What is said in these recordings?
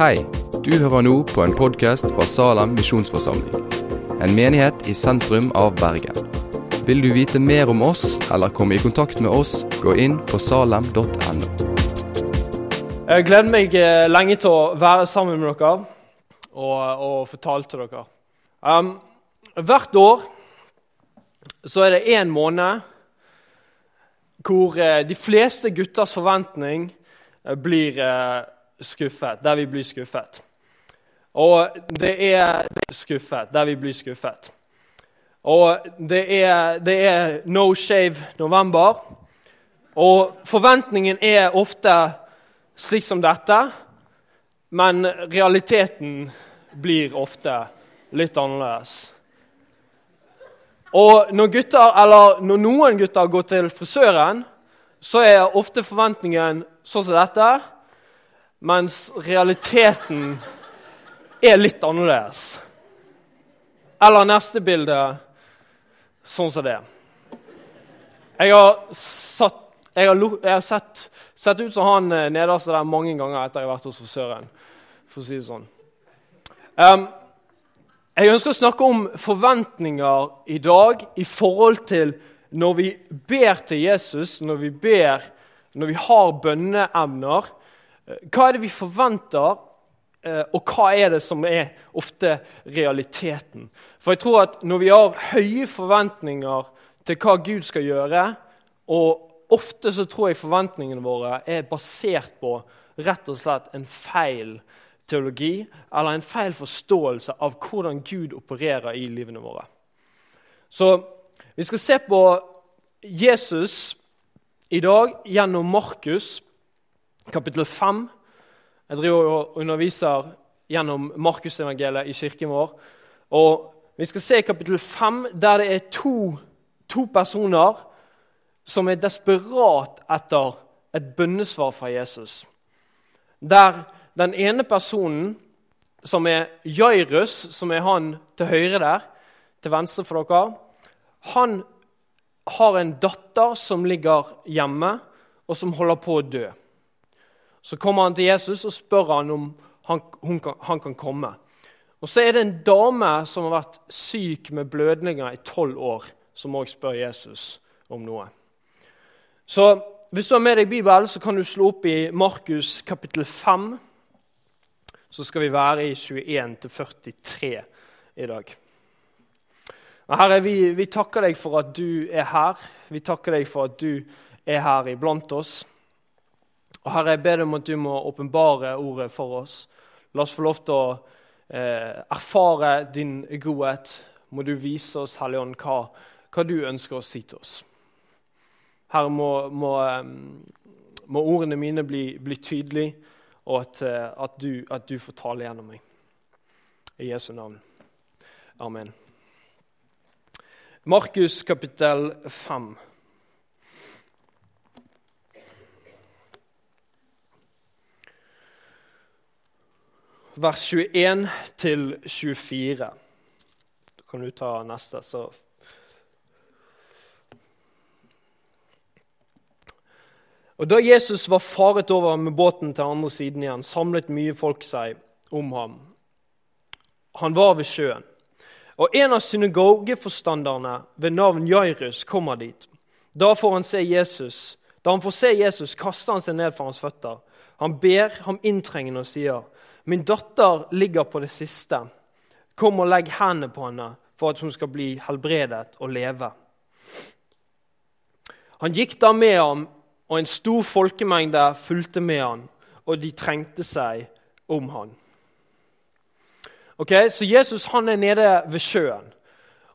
Hei, du hører nå på en podkast fra Salem misjonsforsamling. En menighet i sentrum av Bergen. Vil du vite mer om oss eller komme i kontakt med oss, gå inn på salem.no. Jeg gleder meg eh, lenge til å være sammen med dere og, og fortale til dere. Um, hvert år så er det én måned hvor eh, de fleste gutters forventning eh, blir eh, skuffet. Der vi blir skuffet. Og det er, skuffet. Der vi blir skuffet. Og det er, det er no shave november. Og forventningen er ofte slik som dette, men realiteten blir ofte litt annerledes. Og når, gutter, eller når noen gutter går til frisøren, så er ofte forventningen sånn som dette, mens realiteten er litt annerledes. Eller neste bilde sånn som det. Jeg har, satt, jeg har, jeg har sett, sett, ut som han nederst nederste der mange ganger etter jeg har vært hos frisøren. for å si det sånn. Um, jeg ønsker å snakke om forventninger i dag i forhold til når vi ber til Jesus, når vi ber, når vi har bønneemner. Hva er det vi forventer, eh, og hva er det som er ofte realiteten? For jeg tror at når vi har høye forventninger til hva Gud skal gjøre, og ofte så tror jeg forventningene våre er basert på rett og slett en feil teologi eller en feil forståelse av hvordan Gud opererer i livene våre. Så vi skal se på Jesus i dag gjennom Markus kapittel 5. Jeg driver og underviser gjennom Markusevangeliet i kirken vår. Og Vi skal se kapittel 5, der det er to, to personer som er desperat etter et bønnesvar fra Jesus. Der den ene personen, som er Jairus, som er han til høyre der, til venstre for dere, han har en datter som ligger hjemme, og som holder på å dø. Så kommer han til Jesus og spør han om han, kan, han kan komme. Og Så er det en dame som har vært syk med blødninger i tolv år, som òg spør Jesus om noe. Så Hvis du har med deg Bibelen, så kan du slå opp i Markus kapittel 5 så skal vi være i 21-43 i dag. Herre, vi, vi, takker deg for at du er her. Vi takker deg for at du er her iblant oss. Og Herre, jeg ber deg om at du må åpenbare ordet for oss. La oss få lov til å eh, erfare din godhet. Må du vise oss, Hellige Ånd, hva, hva, du ønsker å si til oss. Herre, må, må, eh, må ordene mine bli, bli tydelige og at, eh, at, du, at du får tale gjennom meg. I Jesu navn. Amen. Markus kapittel 5. Vers 21 til 24. Da kan du ta neste, så Og Da Jesus var faret over med båten til andre siden igjen, samlet mye folk seg om ham. Han var ved sjøen. Og En av synagogeforstanderne ved navn Jairus kommer dit. Da, får han se Jesus. da han får se Jesus, kaster han seg ned for hans føtter. Han ber ham inntrengende og sier, 'Min datter ligger på det siste. Kom og legg hendene på henne, for at hun skal bli helbredet og leve.' Han gikk da med ham og en stor folkemengde fulgte med ham, og de trengte seg om ham. Ok, Så Jesus han er nede ved sjøen.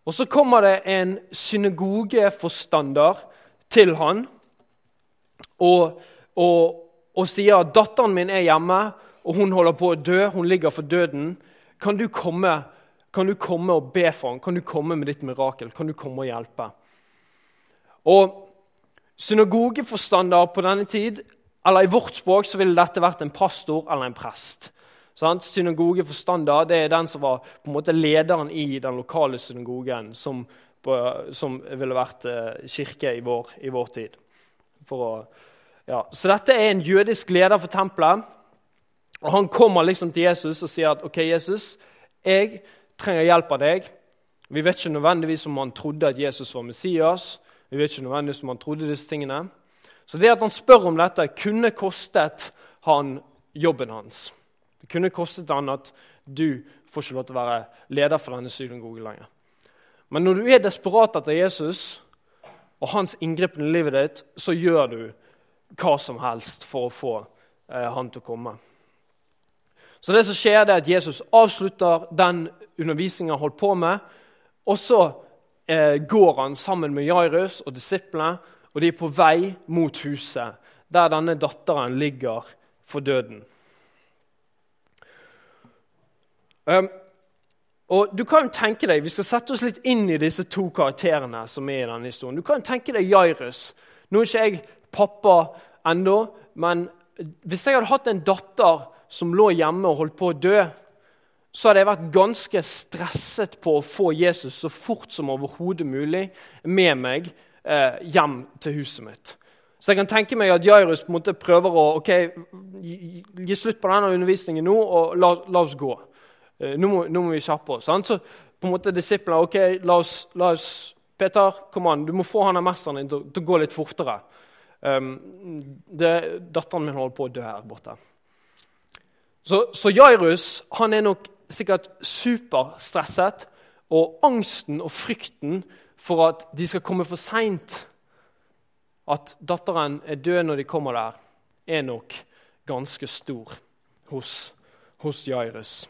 Og Så kommer det en synagogeforstander til han og, og, og sier at datteren min er hjemme, og hun holder på å dø. Hun ligger for døden. Kan du komme, kan du komme og be for ham? Kan du komme med ditt mirakel? Kan du komme og hjelpe? Og Synagogeforstander på denne tid, eller i vårt språk så ville dette vært en pastor eller en prest. Sant? Synagogeforstander det er den som var på en måte lederen i den lokale synagogen, som, som ville vært eh, kirke i vår, i vår tid. Å, ja. Så dette er en jødisk leder for tempelet. Og Han kommer liksom til Jesus og sier at ok, Jesus, jeg trenger hjelp av deg. Vi vet ikke nødvendigvis om han trodde at Jesus var Messias. Vi vet ikke nødvendigvis om han trodde disse tingene. Så det at han spør om dette, kunne kostet han jobben hans. Det kunne kostet han at du får ikke lov til å være leder for denne synagogen lenger. Men når du er desperat etter Jesus og hans inngripen i livet ditt, så gjør du hva som helst for å få eh, han til å komme. Så det som skjer, det er at Jesus avslutter den undervisningen han holdt på med. Og så eh, går han sammen med Jairus og disiplene, og de er på vei mot huset, der denne datteren ligger for døden. Um, og du kan jo tenke deg, Vi skal sette oss litt inn i disse to karakterene som er i denne historien. Du kan tenke deg Jairus. Nå er ikke jeg pappa ennå, men hvis jeg hadde hatt en datter som lå hjemme og holdt på å dø, så hadde jeg vært ganske stresset på å få Jesus så fort som overhodet mulig med meg eh, hjem til huset mitt. Så jeg kan tenke meg at Jairus på en måte prøver å ok, gi, gi slutt på denne undervisningen nå og la, la oss gå. Eh, nå, må, nå, må, vi kjappe oss. Sant? Så på en måte disiplene ok, la oss, la oss Peter, kom an, du må få han av mesteren din til, til, å gå litt fortere. Um, datteren min holder på å dø her borte. Så, så Jairus han er nok sikkert superstresset. Og angsten og frykten for at de skal komme for seint, at datteren er død når de kommer der, er nok ganske stor hos, hos Jairus.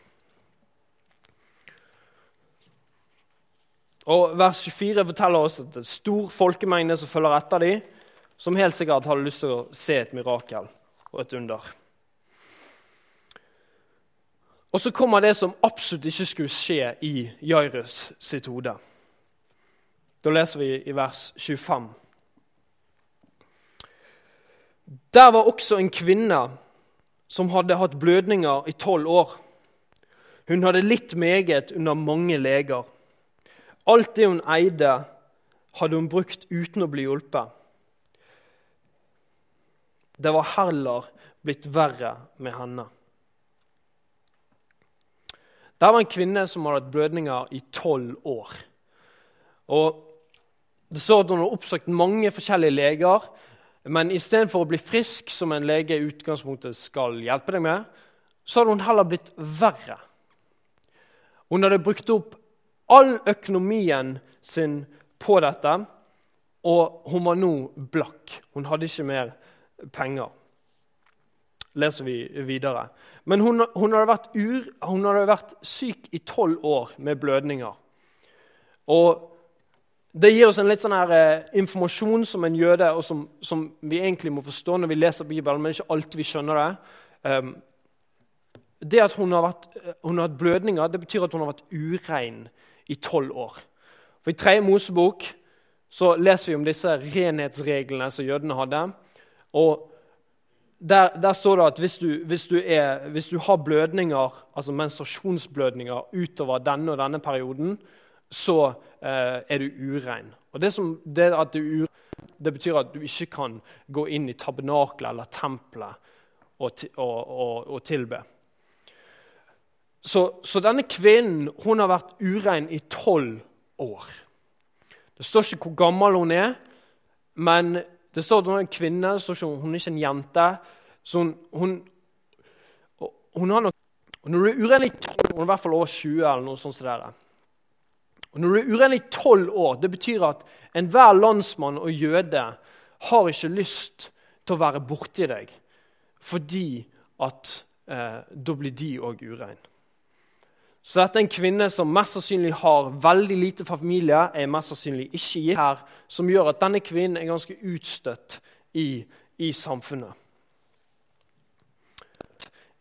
Og Vers 24 forteller oss at det er stor folkemengde som følger etter dem, som helt sikkert hadde lyst til å se et mirakel og et under. Og så kommer det som absolutt ikke skulle skje i Jairus sitt hode. Da leser vi i vers 25. Der var også en kvinne som hadde hatt blødninger i tolv år. Hun hadde litt meget under mange leger. Alt det hun eide, hadde hun brukt uten å bli hjulpet. Det var heller blitt verre med henne. Det var en kvinne som hadde hatt blødninger i tolv år. Og Det står at hun har oppsøkt mange forskjellige leger, men istedenfor å bli frisk, som en lege i utgangspunktet skal hjelpe deg med, så hadde hun heller blitt verre. Hun hadde brukt opp all økonomien sin på dette, og hun var nå blakk. Hun hadde ikke mer penger leser vi videre. Men hun, hun, hadde vært ur, hun, hadde vært syk i tolv år med blødninger. Og Det gir oss en litt sånn her, eh, informasjon som en jøde, og som, som, vi egentlig må forstå når vi leser Bibelen, men ikke alltid vi skjønner det. Um, det at hun har, vært, hun har hatt blødninger, det betyr at hun har vært urein i tolv år. For I tredje Mosebok så leser vi om disse renhetsreglene som jødene hadde. Og der, der, står det at hvis du, hvis, du er, hvis du, har blødninger, altså menstruasjonsblødninger utover denne og denne perioden, så eh, er du urein. Og det, som, det, du, det, betyr at du ikke kan gå inn i tabernaklet eller tempelet og, og, og, og tilbe. Så, så, denne kvinnen hun har vært urein i tolv år. Det står ikke hvor gammel hun er, men det står er en kvinne, hun er ikke en jente. Hun, hun, hun har nok, Når du er uren i 12 hun i hvert fall over 20 eller noe sånt. Der. Og når du er uren i 12 år, det betyr at enhver landsmann og jøde har ikke lyst til å være borti deg, fordi at eh, da blir de òg urein. Så dette er en kvinne som mest sannsynlig har veldig lite familie, er mest sannsynlig ikke gitt her, som gjør at denne kvinnen er ganske utstøtt i, i samfunnet.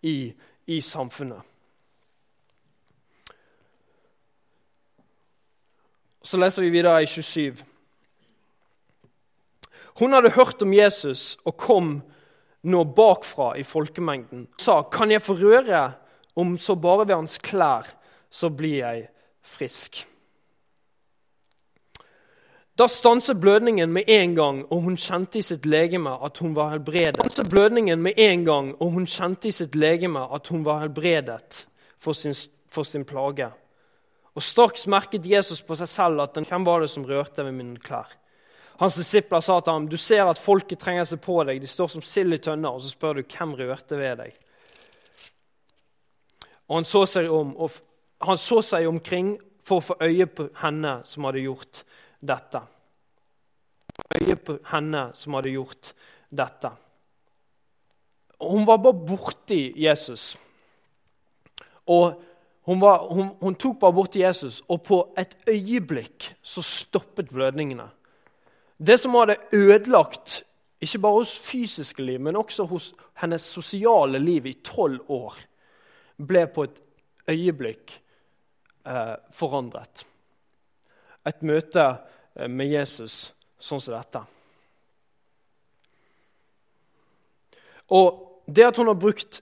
I, I, samfunnet. Så leser vi videre i 27. Hun hadde hørt om Jesus og kom nå bakfra i folkemengden. Hun sa, 'Kan jeg få røre?' Om så bare ved hans klær, så blir jeg frisk. Da stanset blødningen med en gang, og hun kjente i sitt legeme at hun var helbredet. Blødningen med en gang, og hun kjente i sitt legeme at hun var helbredet for sin, for sin plage. Og straks merket Jesus på seg selv at den, hvem var det som rørte ved mine klær. Hans disipler sa til ham, du ser at folket trenger seg på deg, de står som sild i tønner, og så spør du hvem rørte ved deg. Og han så seg, om, han så seg omkring for å få øye på henne som hadde gjort dette. Øye på henne som hadde gjort dette. Hun var bare borti Jesus. Og hun, var, hun, hun tok bare borti Jesus, og på et øyeblikk så stoppet blødningene. Det som hadde ødelagt ikke bare hos fysiske liv, men også hos hennes sosiale liv i tolv år, ble på et øyeblikk eh, forandret. Et møte eh, med Jesus sånn som dette. Og det at hun har brukt,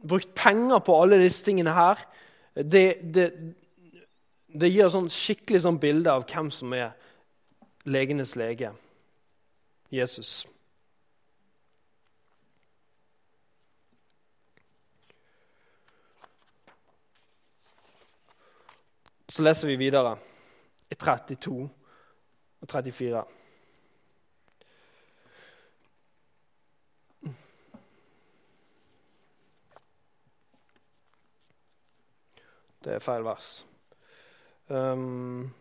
brukt penger på alle disse tingene her, det, det, det gir sånn skikkelig sånn bilde av hvem som er legenes lege, Jesus. Så leser vi videre i 32 og 34. Det er feil vers. Um,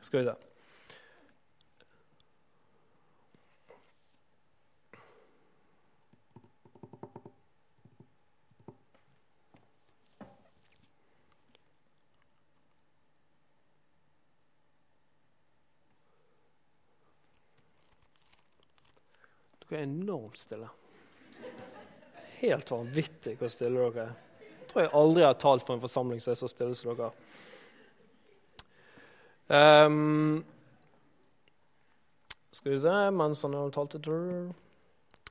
Skal vi se. Dere er enormt stille. Helt vanvittig hvor stille dere er. Jeg tror jeg aldri har talt for en forsamling som er så stille som dere. Um, skal vi se Mens han har talt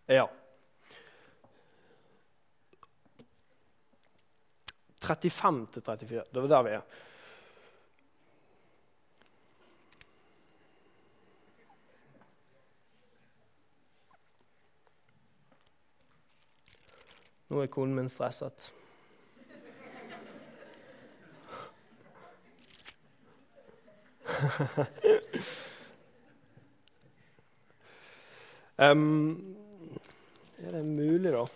Ja. 35 til 34. Det var der vi er. Nå er konen min stresset. um, er det mulig, da?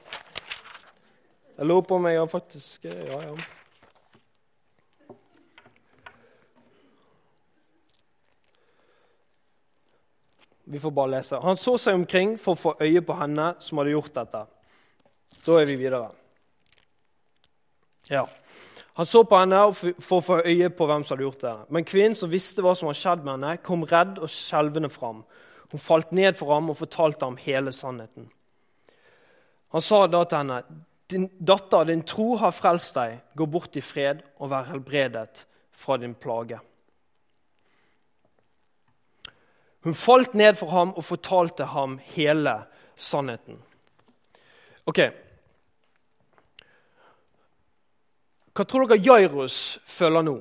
Jeg lurer på om jeg har faktisk Ja, ja. Vi får bare lese. Han så seg omkring for å få øye på henne som hadde gjort dette. Da er vi videre. Ja. Han så på henne for å få øye på hvem som hadde gjort det. Men kvinnen som visste hva som hadde skjedd med henne, kom redd og skjelvende fram. Hun falt ned for ham og fortalte ham hele sannheten. Han sa da til henne, din datter, din tro har frelst deg. Gå bort i fred og vær helbredet fra din plage. Hun falt ned for ham og fortalte ham hele sannheten. Ok, Hva tror dere Jairus føler nå?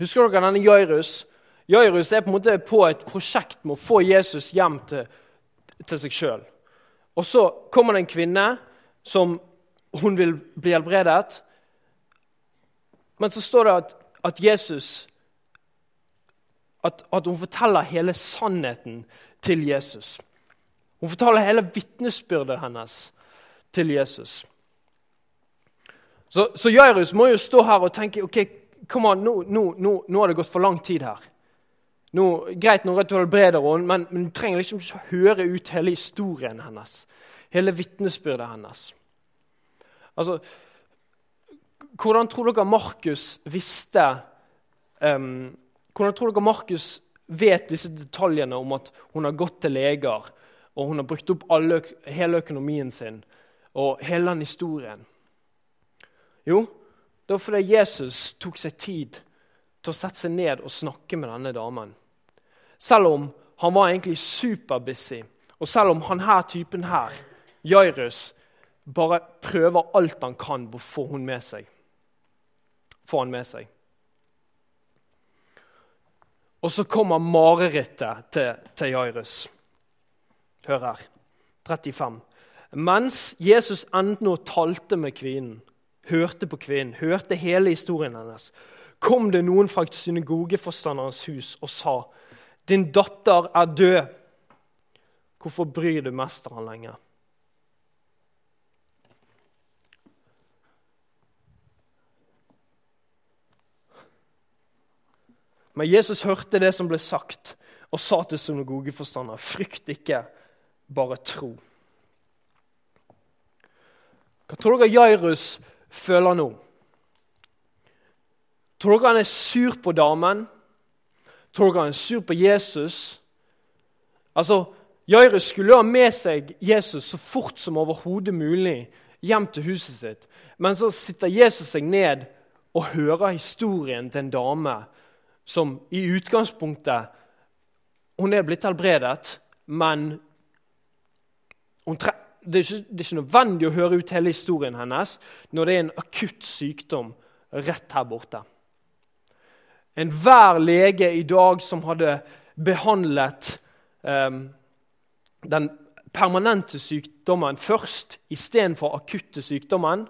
Husker dere denne Jairus? Jairus er på en måte på et prosjekt med å få Jesus hjem til, til seg sjøl. Og så kommer det en kvinne som hun vil bli helbredet. Men så står det at, at Jesus at, at, hun forteller hele sannheten til Jesus. Hun forteller hele vitnesbyrdet hennes til Jesus. Så, så Jairus må jo stå her og tenke ok, on, nå, nå, nå, nå, har det gått for lang tid her. Nå, greit du helbreder henne, men, men, du trenger liksom ikke høre ut hele historien hennes. Hele vitnesbyrdet hennes. Altså, Hvordan tror dere Markus visste um, Hvordan tror dere Markus vet disse detaljene om at hun har gått til leger, og hun har brukt opp alle, hele økonomien sin og hele den historien? Jo, det var fordi Jesus tok seg tid til å sette seg ned og snakke med denne damen. Selv om han var egentlig superbusy, og selv om han her typen her, Jairus, bare prøver alt han kan på å få hun med seg. Få han med seg. Og så kommer marerittet til, til Jairus. Hør her. 35. Mens Jesus ennå talte med kvinnen, hørte på kvinnen, hørte hele historien hennes, kom det noen fra synagogeforstanderens hus og sa, 'Din datter er død. Hvorfor bryr du mesteren lenger?' Men Jesus hørte det som ble sagt, og sa til synagogeforstander, 'Frykt ikke, bare tro'. Hva tror dere Jairus føler nå? Tror dere han er sur på damen? Tror dere han er sur på Jesus? Altså, Jairus skulle ha med seg Jesus så fort som overhodet mulig hjem til huset sitt. Men så sitter Jesus seg ned og hører historien til en dame som i utgangspunktet Hun er blitt helbredet, men tre, det, er ikke, det, er ikke, nødvendig å høre ut hele historien hennes når det er en akutt sykdom rett her borte. Enhver lege i dag som hadde behandlet um, den permanente sykdommen først istedenfor akutte sykdommen,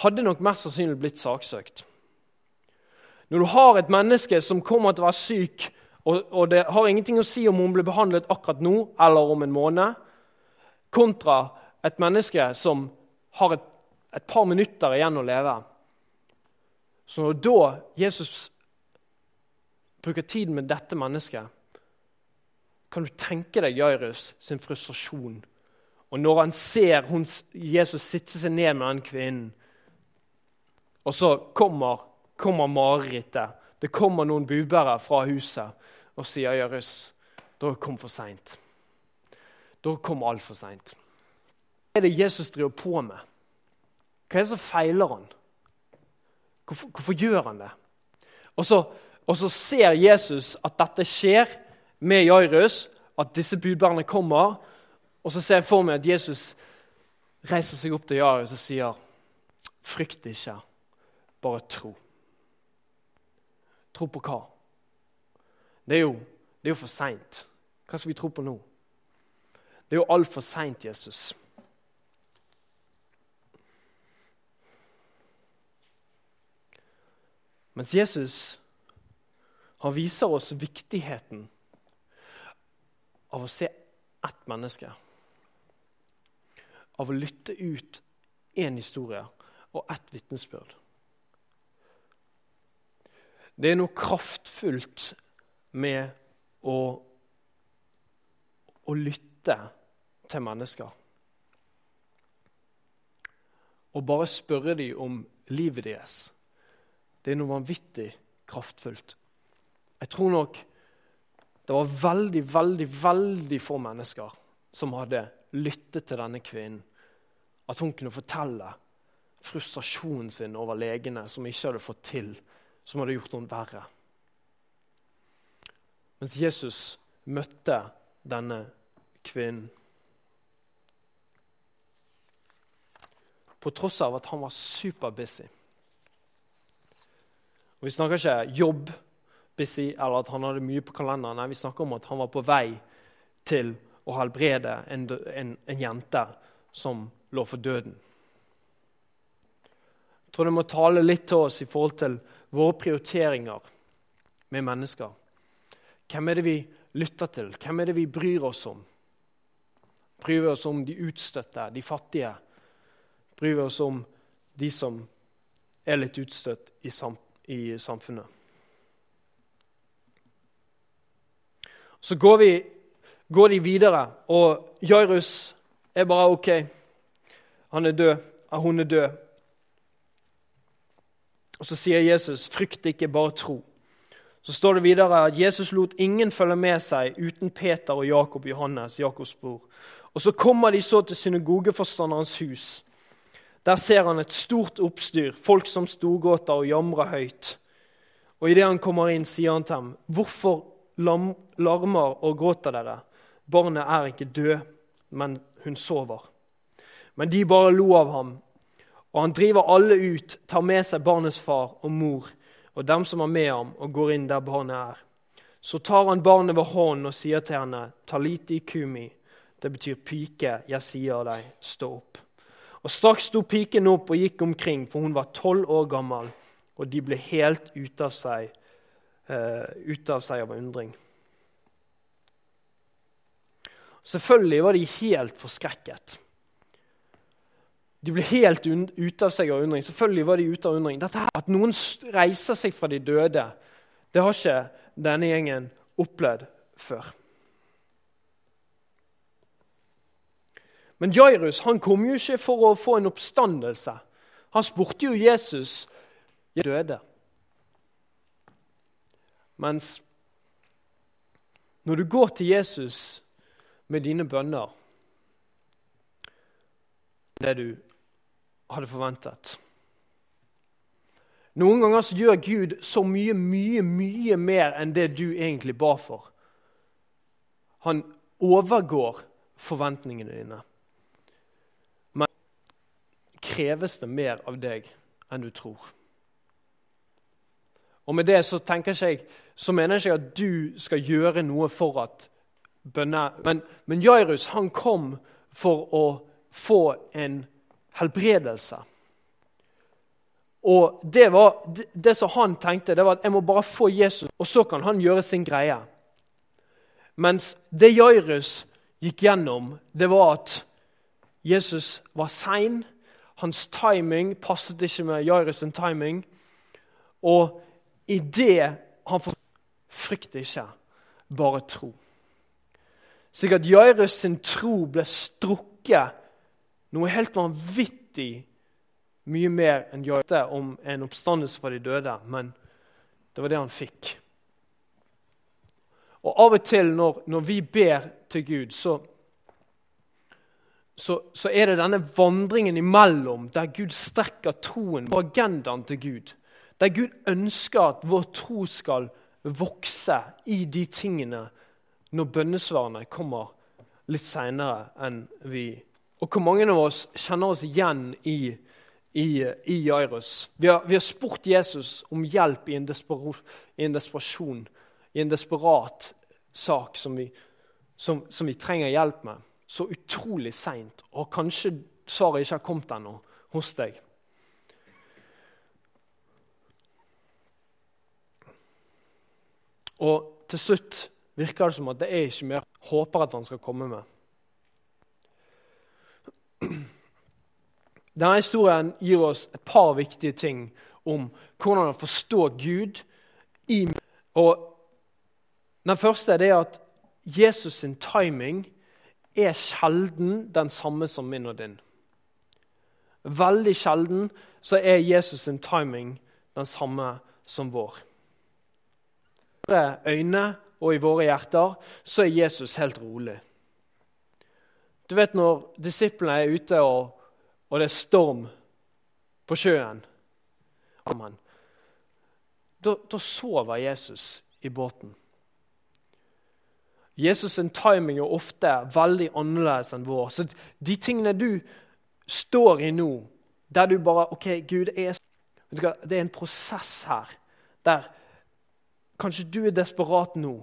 hadde nok mest sannsynlig blitt saksøkt. Når du har et menneske som kommer til å være syk, og, og det har ingenting å si om hun blir behandlet akkurat nå eller om en måned, kontra et menneske som har et, et par minutter igjen å leve Så når da Jesus bruker tid med dette mennesket, kan du tenke deg Jairus sin frustrasjon. Og når han ser hun, Jesus sitte seg ned med den kvinnen, og så kommer kommer marerittet. Det kommer noen budbærere fra huset og sier 'Jairus, da kom for seint. Dere kommer altfor seint. Hva er det Jesus driver på med? Hva er det som feiler han? Hvorfor, hvorfor gjør han det? Og så, og så, ser Jesus at dette skjer med Jairus, at disse budbærerne kommer. Og så ser jeg for meg at Jesus reiser seg opp til Jairus og sier, 'Frykt ikke, bare tro'. Tro på hva? Det er jo, det er jo for seint. Hva skal vi tro på nå? Det er jo altfor seint, Jesus. Mens Jesus han viser oss viktigheten av å se ett menneske. Av å lytte ut én historie og ett vitnesbyrd. Det er noe kraftfullt med å, å lytte til mennesker. Og bare spørre dem om livet deres. Det er noe vanvittig kraftfullt. Jeg tror nok det var veldig, veldig, veldig få mennesker som hadde lyttet til denne kvinnen. At hun kunne fortelle frustrasjonen sin over legene som ikke hadde fått til som hadde gjort henne verre. Mens Jesus møtte denne kvinnen På tross av at han var superbusy. Og Vi snakker ikke jobb-busy eller at han hadde mye på kalenderen. Nei, vi snakker om at han var på vei til å helbrede en, en, en jente som lå for døden. Jeg tror det må tale litt til oss i forhold til våre prioriteringer med mennesker. Hvem er det vi lytter til? Hvem er det vi bryr oss om? Bryr vi oss om de utstøtte, de fattige? Bryr vi oss om de som er litt utstøtt i, sam i samfunnet? Så går, vi, går de videre, og Jairus er bare OK. Han er død. Hun er død. Og Så sier Jesus, 'Frykt ikke, bare tro'. Så står det videre at Jesus lot ingen følge med seg uten Peter og Jakob Johannes, Jakobs bror. Og Så kommer de så til synagogeforstanderens hus. Der ser han et stort oppstyr, folk som storgåter og jamrer høyt. Og Idet han kommer inn, sier han til ham, 'Hvorfor larmer og gråter dere?' 'Barnet er ikke død, men hun sover.' Men de bare lo av ham og han driver alle ut, tar med seg barnets far og mor og dem som er med ham, og går inn der barnet er. Så tar han barnet ved hånden og sier til henne, 'Taliti kumi'. Det betyr 'pike, jeg sier deg, stå opp'. Og Straks sto piken opp og gikk omkring, for hun var tolv år gammel. Og de ble helt ute av seg, uh, ute av seg av undring. Selvfølgelig var de helt forskrekket. De ble helt ute av seg av undring. Selvfølgelig var de ute av undring. Dette her, At noen reiser seg fra de døde, det har ikke denne gjengen opplevd før. Men Jairus han kom jo ikke for å få en oppstandelse. Han spurte jo Jesus jeg døde. Mens når du går til Jesus med dine bønner det du hadde forventet Noen ganger så gjør Gud så mye, mye, mye mer enn det du egentlig ba for. Han overgår forventningene dine kreves det mer av deg enn du tror. Og med det så tenker jeg, så mener jeg ikke at du skal gjøre noe for at bønner Men, men Jairus han kom for å få en helbredelse. Og det, var, det, det som han tenkte, det var at jeg må bare få Jesus, og så kan han gjøre sin greie. Mens det Jairus gikk gjennom, det var at Jesus var sein. Hans timing passet ikke med Jairus' timing. Og i det han får Frykt ikke, bare tro. Slik at Jairus sin tro ble strukket noe helt vanvittig mye mer enn Jairus om en oppstandelse fra de døde. Men det var det han fikk. Og Av og til når, når vi ber til Gud, så så, så, er det denne vandringen imellom der Gud strekker troen på agendaen til Gud. Der Gud ønsker at vår tro skal vokse i de tingene når bønnesvarene kommer litt seinere enn vi Og hvor mange av oss kjenner oss igjen i, i, i Jairus? Vi har, vi har, spurt Jesus om hjelp i en, i en, desperasjon, i en desperat sak som vi, som, som vi trenger hjelp med så utrolig seint, og kanskje svaret ikke har kommet ennå hos deg. Og til slutt virker det som at det er ikke mer håper at han skal komme med. Denne historien gir oss et par viktige ting om hvordan å forstå Gud. i Og Den første er det at Jesus' sin timing er sjelden den samme som min og din. Veldig sjelden så er Jesus' sin timing den samme som vår. I våre øyne og i våre hjerter så er Jesus helt rolig. Du vet når disiplene er ute og, og det er storm på sjøen da, da sover Jesus i båten. Jesus' sin timing er ofte veldig annerledes enn vår. Så de tingene du står i nå, der du bare OK, Gud er Det er en prosess her der kanskje du er desperat nå,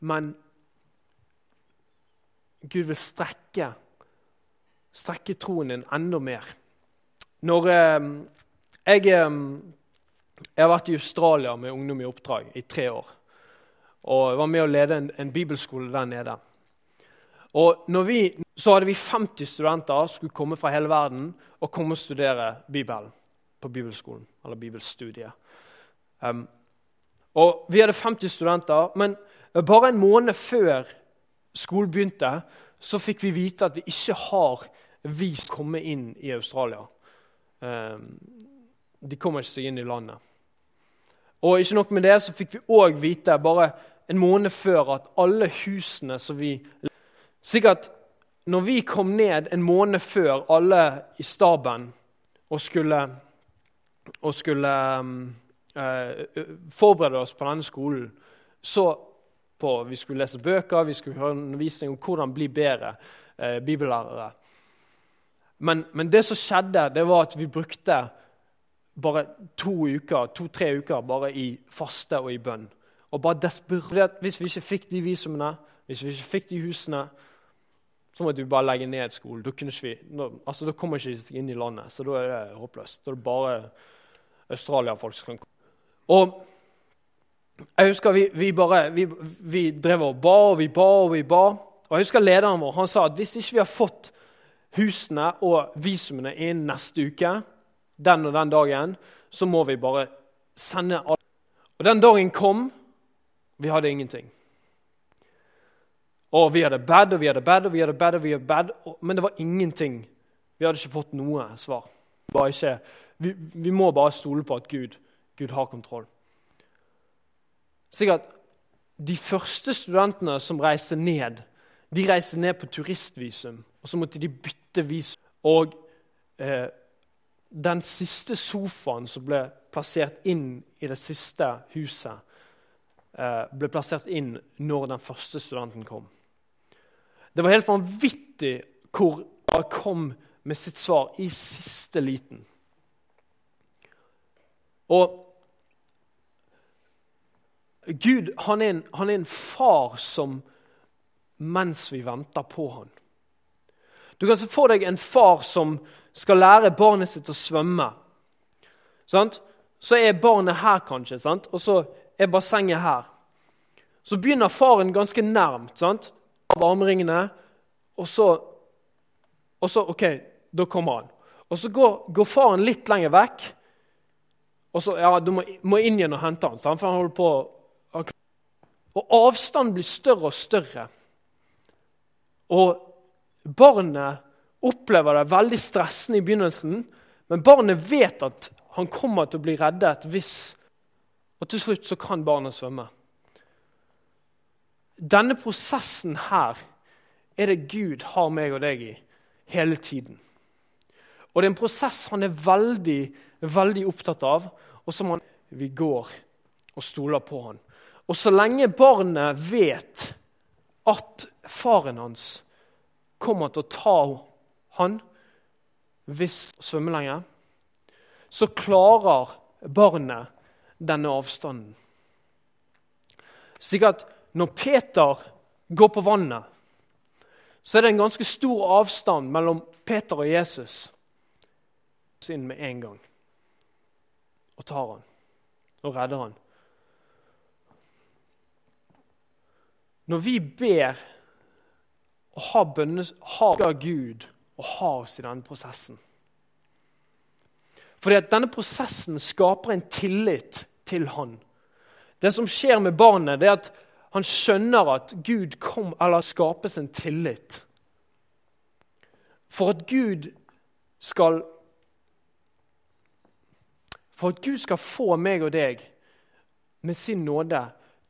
men Gud vil strekke, strekke troen din enda mer. Når eh, jeg, eh, jeg har vært i Australia med ungdom i oppdrag i tre år og var med å lede en, en bibelskole der nede. Og vi, Så hadde vi 50 studenter som skulle komme fra hele verden og komme og studere Bibelen på bibelskolen, eller bibelstudiet. Um, og Vi hadde 50 studenter, men bare en måned før skolen begynte, så fikk vi vite at vi ikke har vist komme inn i Australia. Um, de kommer ikke seg inn i landet. Og ikke nok med det, så fikk vi òg vite bare en måned før at alle husene som vi Sikkert når vi kom ned en måned før alle i staben og skulle, og skulle um, uh, forberede oss på denne skolen, så på, Vi skulle lese bøker, vi skulle høre undervisning om hvordan bli bedre eh, bibellærere. Men, men, det som skjedde, det var at vi brukte bare to uker, to-tre uker bare i faste og i bønn. og bare desperat Hvis vi ikke fikk de visumene, hvis vi ikke fikk de husene, så måtte vi bare legge ned skolen. Da, kunne vi, da, altså, da kommer ikke inn i landet, så da er det håpløst. Da er det bare Australia-folk som kan komme. Og jeg husker vi, vi bare vi, vi, drev og ba og vi ba og vi ba. Og jeg husker lederen vår han sa at hvis ikke vi har fått husene og visumene innen neste uke, den og den dagen, så må vi bare sende alle. Og den dagen kom. Vi hadde ingenting. Og vi hadde bad og vi hadde bad og vi hadde bad, og vi hadde bad, men det var ingenting. Vi hadde ikke fått noe svar. Ikke, vi, vi, må bare stole på at Gud, Gud har kontroll. Sikkert De første studentene som reiste ned, de reiste ned på turistvisum. Og så måtte de bytte visum. Og eh, den siste sofaen som ble plassert inn i det siste huset, eh, ble plassert inn når den første studenten kom. Det var helt vanvittig hvor han kom med sitt svar i siste liten. Og Gud han er, en, han er en far som mens vi venter på han. Du kan se for deg en far som skal lære barnet sitt å svømme. Sant? Så er barnet her, kanskje, sant? og så er bassenget her. Så begynner faren ganske nærmt sant? av armringene, og så, og så OK, da kommer han. Og så går, går faren litt lenger vekk, og så ja, du må, må inn igjen og hente han, sant? for han holder på Og avstanden blir større og større. Og barnet opplever det veldig stressende i begynnelsen, men barnet vet at han kommer til å bli reddet hvis Og til slutt så kan barnet svømme. Denne prosessen her er det Gud har meg og deg i hele tiden. Og det er en prosess han er veldig, veldig opptatt av, og som han, vi går og stoler på han. Og så lenge barnet vet at faren hans kommer til å ta han hvis svømmer lenger, så klarer barnet denne avstanden. Slik at når Peter går på vannet, så er det en ganske stor avstand mellom Peter og Jesus. Inn med en gang og tar han og redder han. Når vi ber og har bønnes, har Gud og ha oss i denne prosessen. Fordi at denne prosessen skaper en tillit til han. Det som skjer med barnet, det er at han skjønner at Gud kom, eller skapes en tillit. For at Gud skal For at Gud skal få meg og deg med sin nåde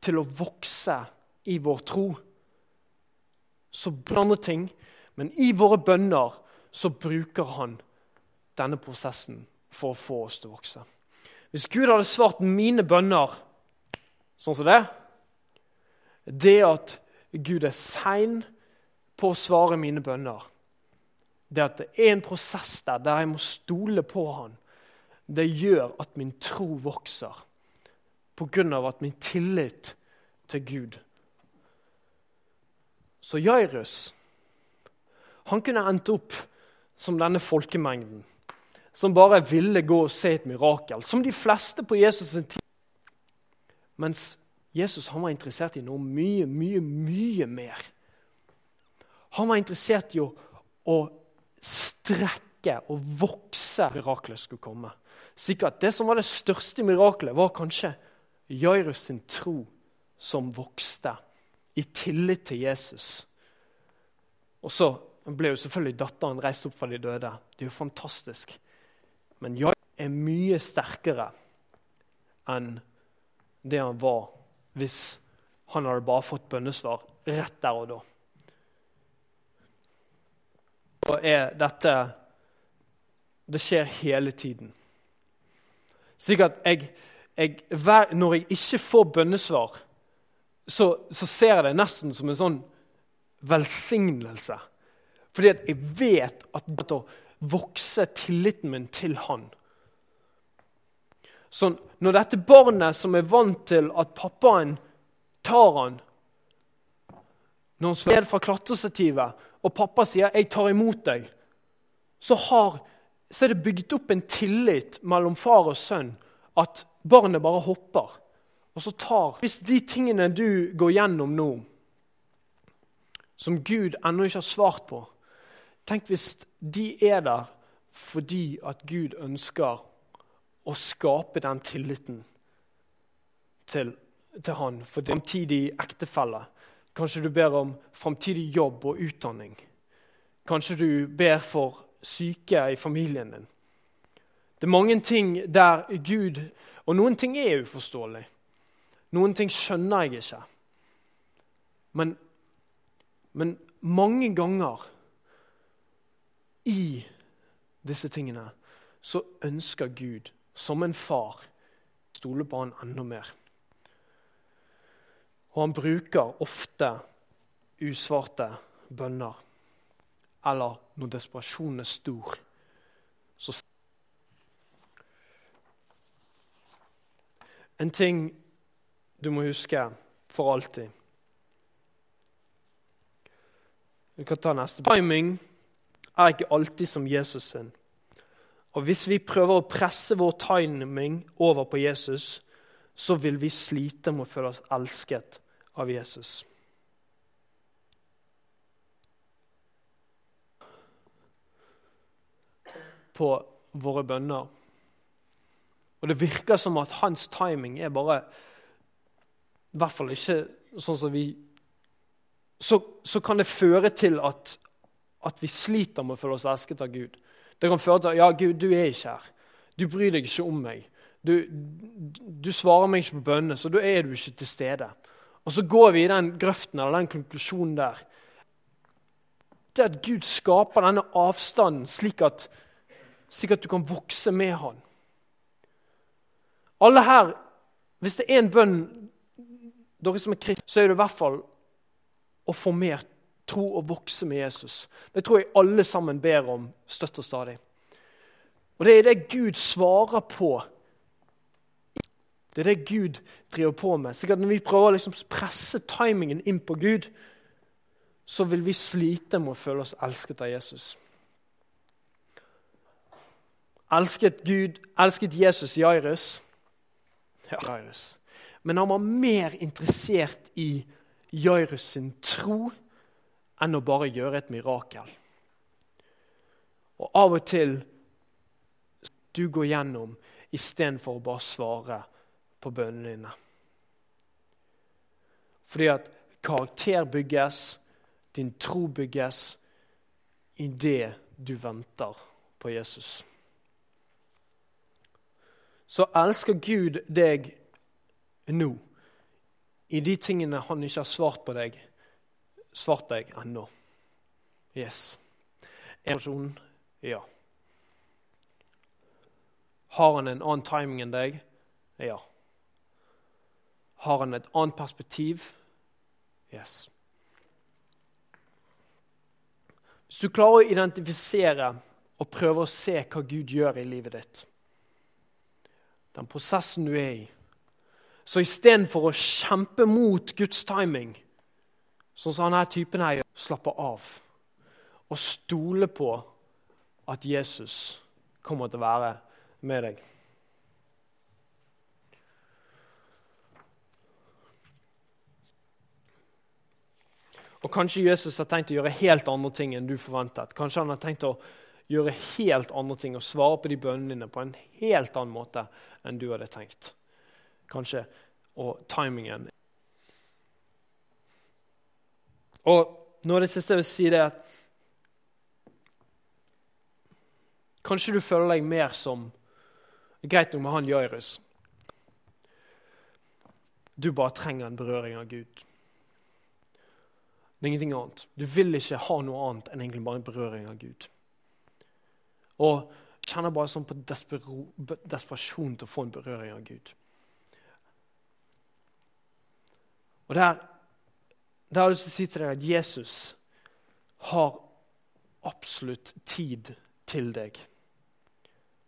til å vokse i vår tro, så blander ting. Men i våre bønner så bruker han denne prosessen for å få oss til å vokse. Hvis Gud hadde svart mine bønner sånn som det Det at Gud er sein på å svare mine bønner, det at det er en prosess der der jeg må stole på han, det gjør at min tro vokser på grunn av at min tillit til Gud. Så Jairus han kunne endt opp som denne folkemengden, som bare ville gå og se et mirakel. Som de fleste på Jesus' sin tid. Mens Jesus han var interessert i noe mye, mye, mye mer. Han var interessert i å, å strekke og vokse miraklet skulle komme. Sikkert Det som var det største miraklet, var kanskje Jairus sin tro som vokste i tillit til Jesus. Og så ble jo selvfølgelig datteren reist opp fra de døde. Det er jo fantastisk. Men jeg er mye sterkere enn det han var hvis han hadde bare fått bønnesvar rett der og da. Og er dette Det skjer hele tiden. Slik at jeg, jeg, Når jeg ikke får bønnesvar, så, så ser jeg det nesten som en sånn velsignelse. Fordi at jeg vet at å vokse tilliten min til han. Så når dette barnet som er vant til at pappaen tar han når han slår ned fra klatrestativet, og pappa sier 'jeg tar imot deg', så, har, så er det bygd opp en tillit mellom far og sønn at barnet bare hopper. Og så tar Hvis de tingene du går gjennom nå, som Gud ennå ikke har svart på Tenk hvis de er der fordi at Gud ønsker å skape den tilliten til, til han for framtidig ektefelle. Kanskje du ber om framtidig jobb og utdanning. Kanskje du ber for syke i familien din. Det er mange ting der Gud Og noen ting er uforståelig. Noen ting skjønner jeg ikke. Men, men mange ganger i disse tingene så ønsker Gud, som en far, stole på han enda mer. Og han bruker ofte usvarte bønner. Eller når desperasjonen er stor, så En ting du må huske for alltid. Vi kan ta neste. Timing er ikke alltid som Jesus sin. Og Hvis vi prøver å presse vår timing over på Jesus, så vil vi slite med å føle oss elsket av Jesus. På våre bønner. Og det virker som at hans timing er bare I hvert fall ikke sånn som vi Så, så kan det føre til at, at vi sliter med å føle oss elsket av Gud. Det kan føre til at ja, Gud, du er ikke her. Du bryr deg ikke om meg. Du, du svarer meg ikke på bønnene, så da er du ikke til stede. Og så går vi i den grøften eller den konklusjonen der. Det at Gud skaper denne avstanden slik at, slik at du kan vokse med Han. Alle her, Hvis det er en bønn dere som er kristne, så er det i hvert fall å få mer tro og vokse med Jesus. Det tror jeg alle sammen ber om støtt og stadig. Og det er det Gud svarer på. Det er det Gud driver på med. Så når vi prøver å liksom presse timingen inn på Gud, så vil vi slite med å føle oss elsket av Jesus. Elsket Gud, elsket Jesus Jairus? Jairus. Men han var mer interessert i Jairus sin tro enn å bare gjøre et mirakel. Og av og til du går gjennom istedenfor å bare svare på bønnene dine. Fordi at karakter bygges, din tro bygges, i det du venter på Jesus så elsker Gud deg nå i de tingene han ikke har svart på deg, svart deg ennå. Yes. En person, ja. Har han en annen timing enn deg? Ja. Har han et annet perspektiv? Yes. Hvis du klarer å identifisere og prøve å se hva Gud gjør i livet ditt, den prosessen du er i. Så istedenfor å kjempe mot Guds timing, sånn som denne typen her gjør, slappe av og stole på at Jesus kommer til å være med deg. Og Kanskje Jesus har tenkt å gjøre helt andre ting enn du forventet. Kanskje han har tenkt å gjøre helt andre ting og svare på de bønnene dine på en helt annen måte enn du hadde tenkt. Kanskje. Og timingen. Og nå er det siste jeg vil si, det at Kanskje du føler deg mer som Greit nok med han Jairus. Du bare trenger en berøring av Gud. Det er ingenting annet. Du vil ikke ha noe annet enn egentlig bare en berøring av Gud. Og kjenner bare sånn på desperasjon til å få en berøring av Gud. Og der, der har jeg lyst til å si til deg at Jesus har absolutt tid til deg.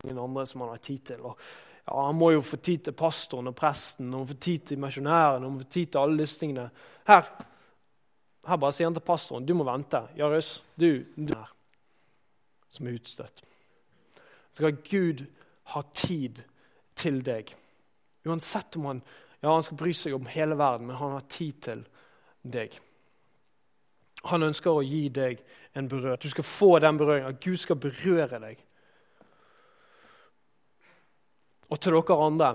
Ingen andre som han har tid til. Og ja, han må jo få tid til pastoren og presten, og få tid til misjonæren og få tid til alle disse tingene. Her, her bare sier han til pastoren du må vente. Jarus, du, du er som er utstøtt. Så skal Gud ha tid til deg. Uansett om han ja, han skal bry seg om hele verden, men han har tid til deg. Han ønsker å gi deg en berøring. Du skal få den berøringen. Gud skal berøre deg. Og til dere andre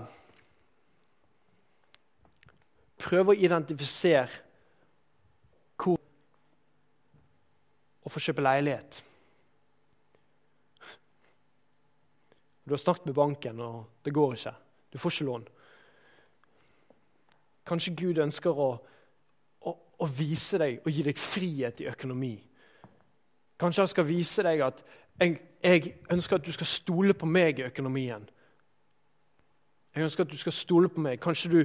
Prøv å identifisere hvor Å få kjøpe leilighet. Du har snakket med banken, og det går ikke. Du får ikke lån. Kanskje Gud ønsker å, å vise deg og gi deg frihet i økonomi. Kanskje han skal vise deg at jeg, jeg ønsker at du skal stole på meg i økonomien. Jeg ønsker at du skal stole på meg. Kanskje du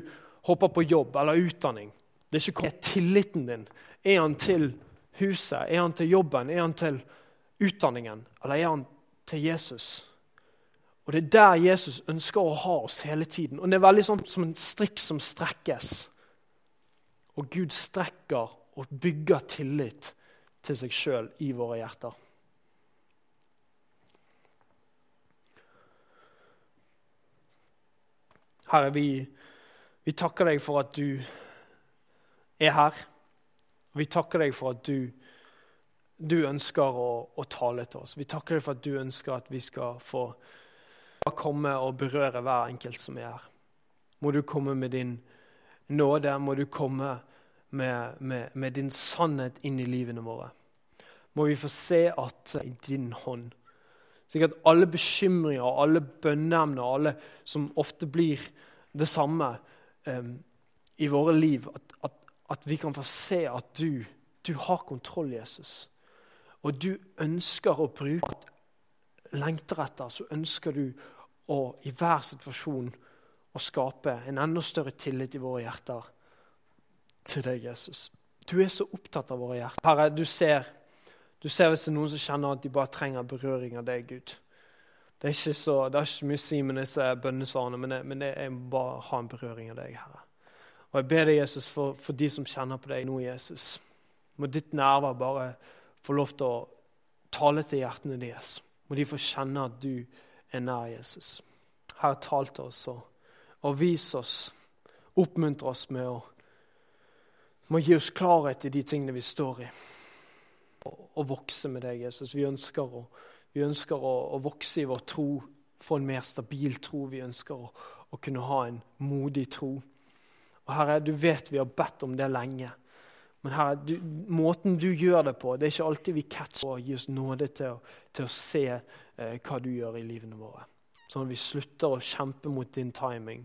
hopper på jobb eller utdanning. Det er ikke tilliten din. Er han til huset? Er han til jobben? Er han til utdanningen? Eller er han til Jesus? Og Det er der Jesus ønsker å ha oss hele tiden. Og Det er veldig sånn som en strikk som strekkes. Og Gud strekker og bygger tillit til seg sjøl i våre hjerter. Herre, vi, vi takker deg for at du er her. Vi takker deg for at du, du ønsker å, å, tale til oss. Vi takker deg for at du ønsker at vi skal få komme og berøre hver enkelt som er her. Må du komme med din nåde, må du komme med, med, med din sannhet inn i livene våre. Må vi få se at i din hånd slik at alle bekymringer, alle bønneemner, alle som ofte blir det samme um, i våre liv, at, at, at, vi kan få se at du, du har kontroll, Jesus. Og du ønsker å bruke lengter etter, så ønsker du å i hver situasjon å skape en enda større tillit i våre hjerter til deg, Jesus. Du er så opptatt av våre hjerter. Herre, du ser du ser hvis det er noen som kjenner at de bare trenger berøring av deg, Gud. Det er ikke så, det er ikke mye å si med disse bønnesvarene, men, jeg, men jeg må bare ha en berøring av deg, Herre. Og Jeg ber deg, Jesus, for, for de som kjenner på deg nå, Jesus. Må ditt nærvær bare få lov til å tale til hjertene deres. Må de få kjenne at du er nær, Jesus. Herre, tal til oss og, og vis oss, oppmuntre oss med å, med gi oss klarhet i de tingene vi står i og vokse med deg, Jesus. Vi ønsker, å, vi ønsker å, å, vokse i vår tro, få en mer stabil tro. Vi ønsker å, å, kunne ha en modig tro. Og Herre, du vet vi har bedt om det lenge. Men Herre, du, måten du gjør det på, det er ikke alltid vi catcher og gir oss nåde til, til å se eh, hva du gjør i livene våre. Sånn at vi slutter å kjempe mot din timing